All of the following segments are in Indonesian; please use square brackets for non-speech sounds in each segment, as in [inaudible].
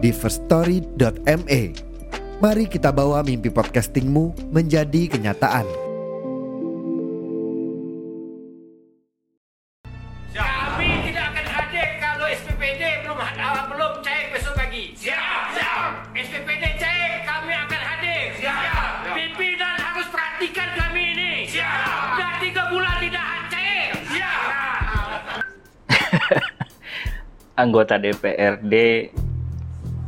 di firststory.me. Mari kita bawa mimpi podcastingmu menjadi kenyataan. Kami tidak akan hadir kalau SPPD belum uh, belum cek besok pagi. Siap, siap. SPPD cek, kami akan hadir. Siap. Pimpinan harus perhatikan kami ini. Siap. Dah tiga bulan tidak cek. Siap. [laughs] anggota DPRD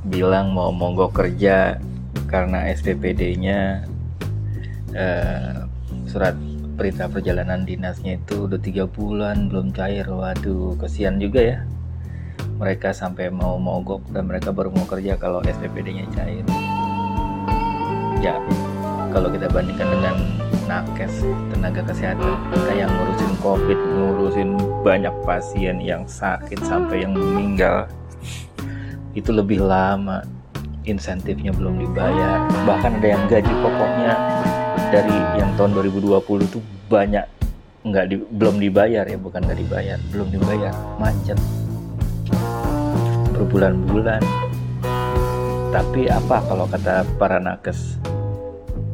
bilang mau mogok kerja karena SPPD-nya eh, surat perintah perjalanan dinasnya itu udah tiga bulan belum cair. Waduh kesian juga ya. Mereka sampai mau mogok dan mereka baru mau kerja kalau SPPD-nya cair. Ya kalau kita bandingkan dengan nakes tenaga kesehatan kayak ngurusin covid ngurusin banyak pasien yang sakit sampai yang meninggal itu lebih lama insentifnya belum dibayar. Bahkan ada yang gaji pokoknya dari yang tahun 2020 tuh banyak nggak di, belum dibayar ya bukan nggak dibayar belum dibayar. Macet. Berbulan-bulan. Tapi apa kalau kata para nakes?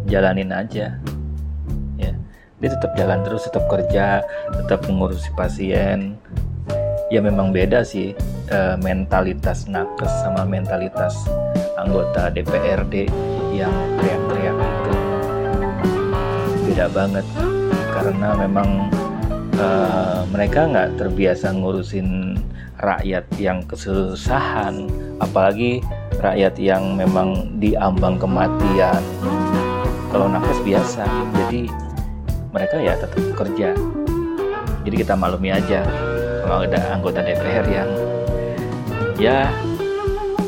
Jalanin aja. Ya. Dia tetap jalan terus tetap kerja tetap mengurusi pasien ya memang beda sih eh, mentalitas nakes sama mentalitas anggota DPRD yang teriak-teriak itu beda banget karena memang eh, mereka nggak terbiasa ngurusin rakyat yang kesusahan apalagi rakyat yang memang diambang kematian. Kalau nakes biasa jadi mereka ya tetap kerja. Jadi kita maklumi aja kalau ada anggota DPR yang ya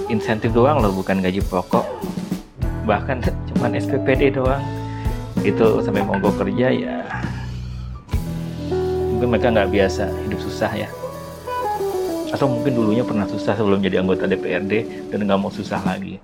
insentif doang loh bukan gaji pokok. Bahkan cuman SPPD doang. Itu sampai mogok kerja ya mungkin mereka nggak biasa hidup susah ya. Atau mungkin dulunya pernah susah sebelum jadi anggota DPRD dan nggak mau susah lagi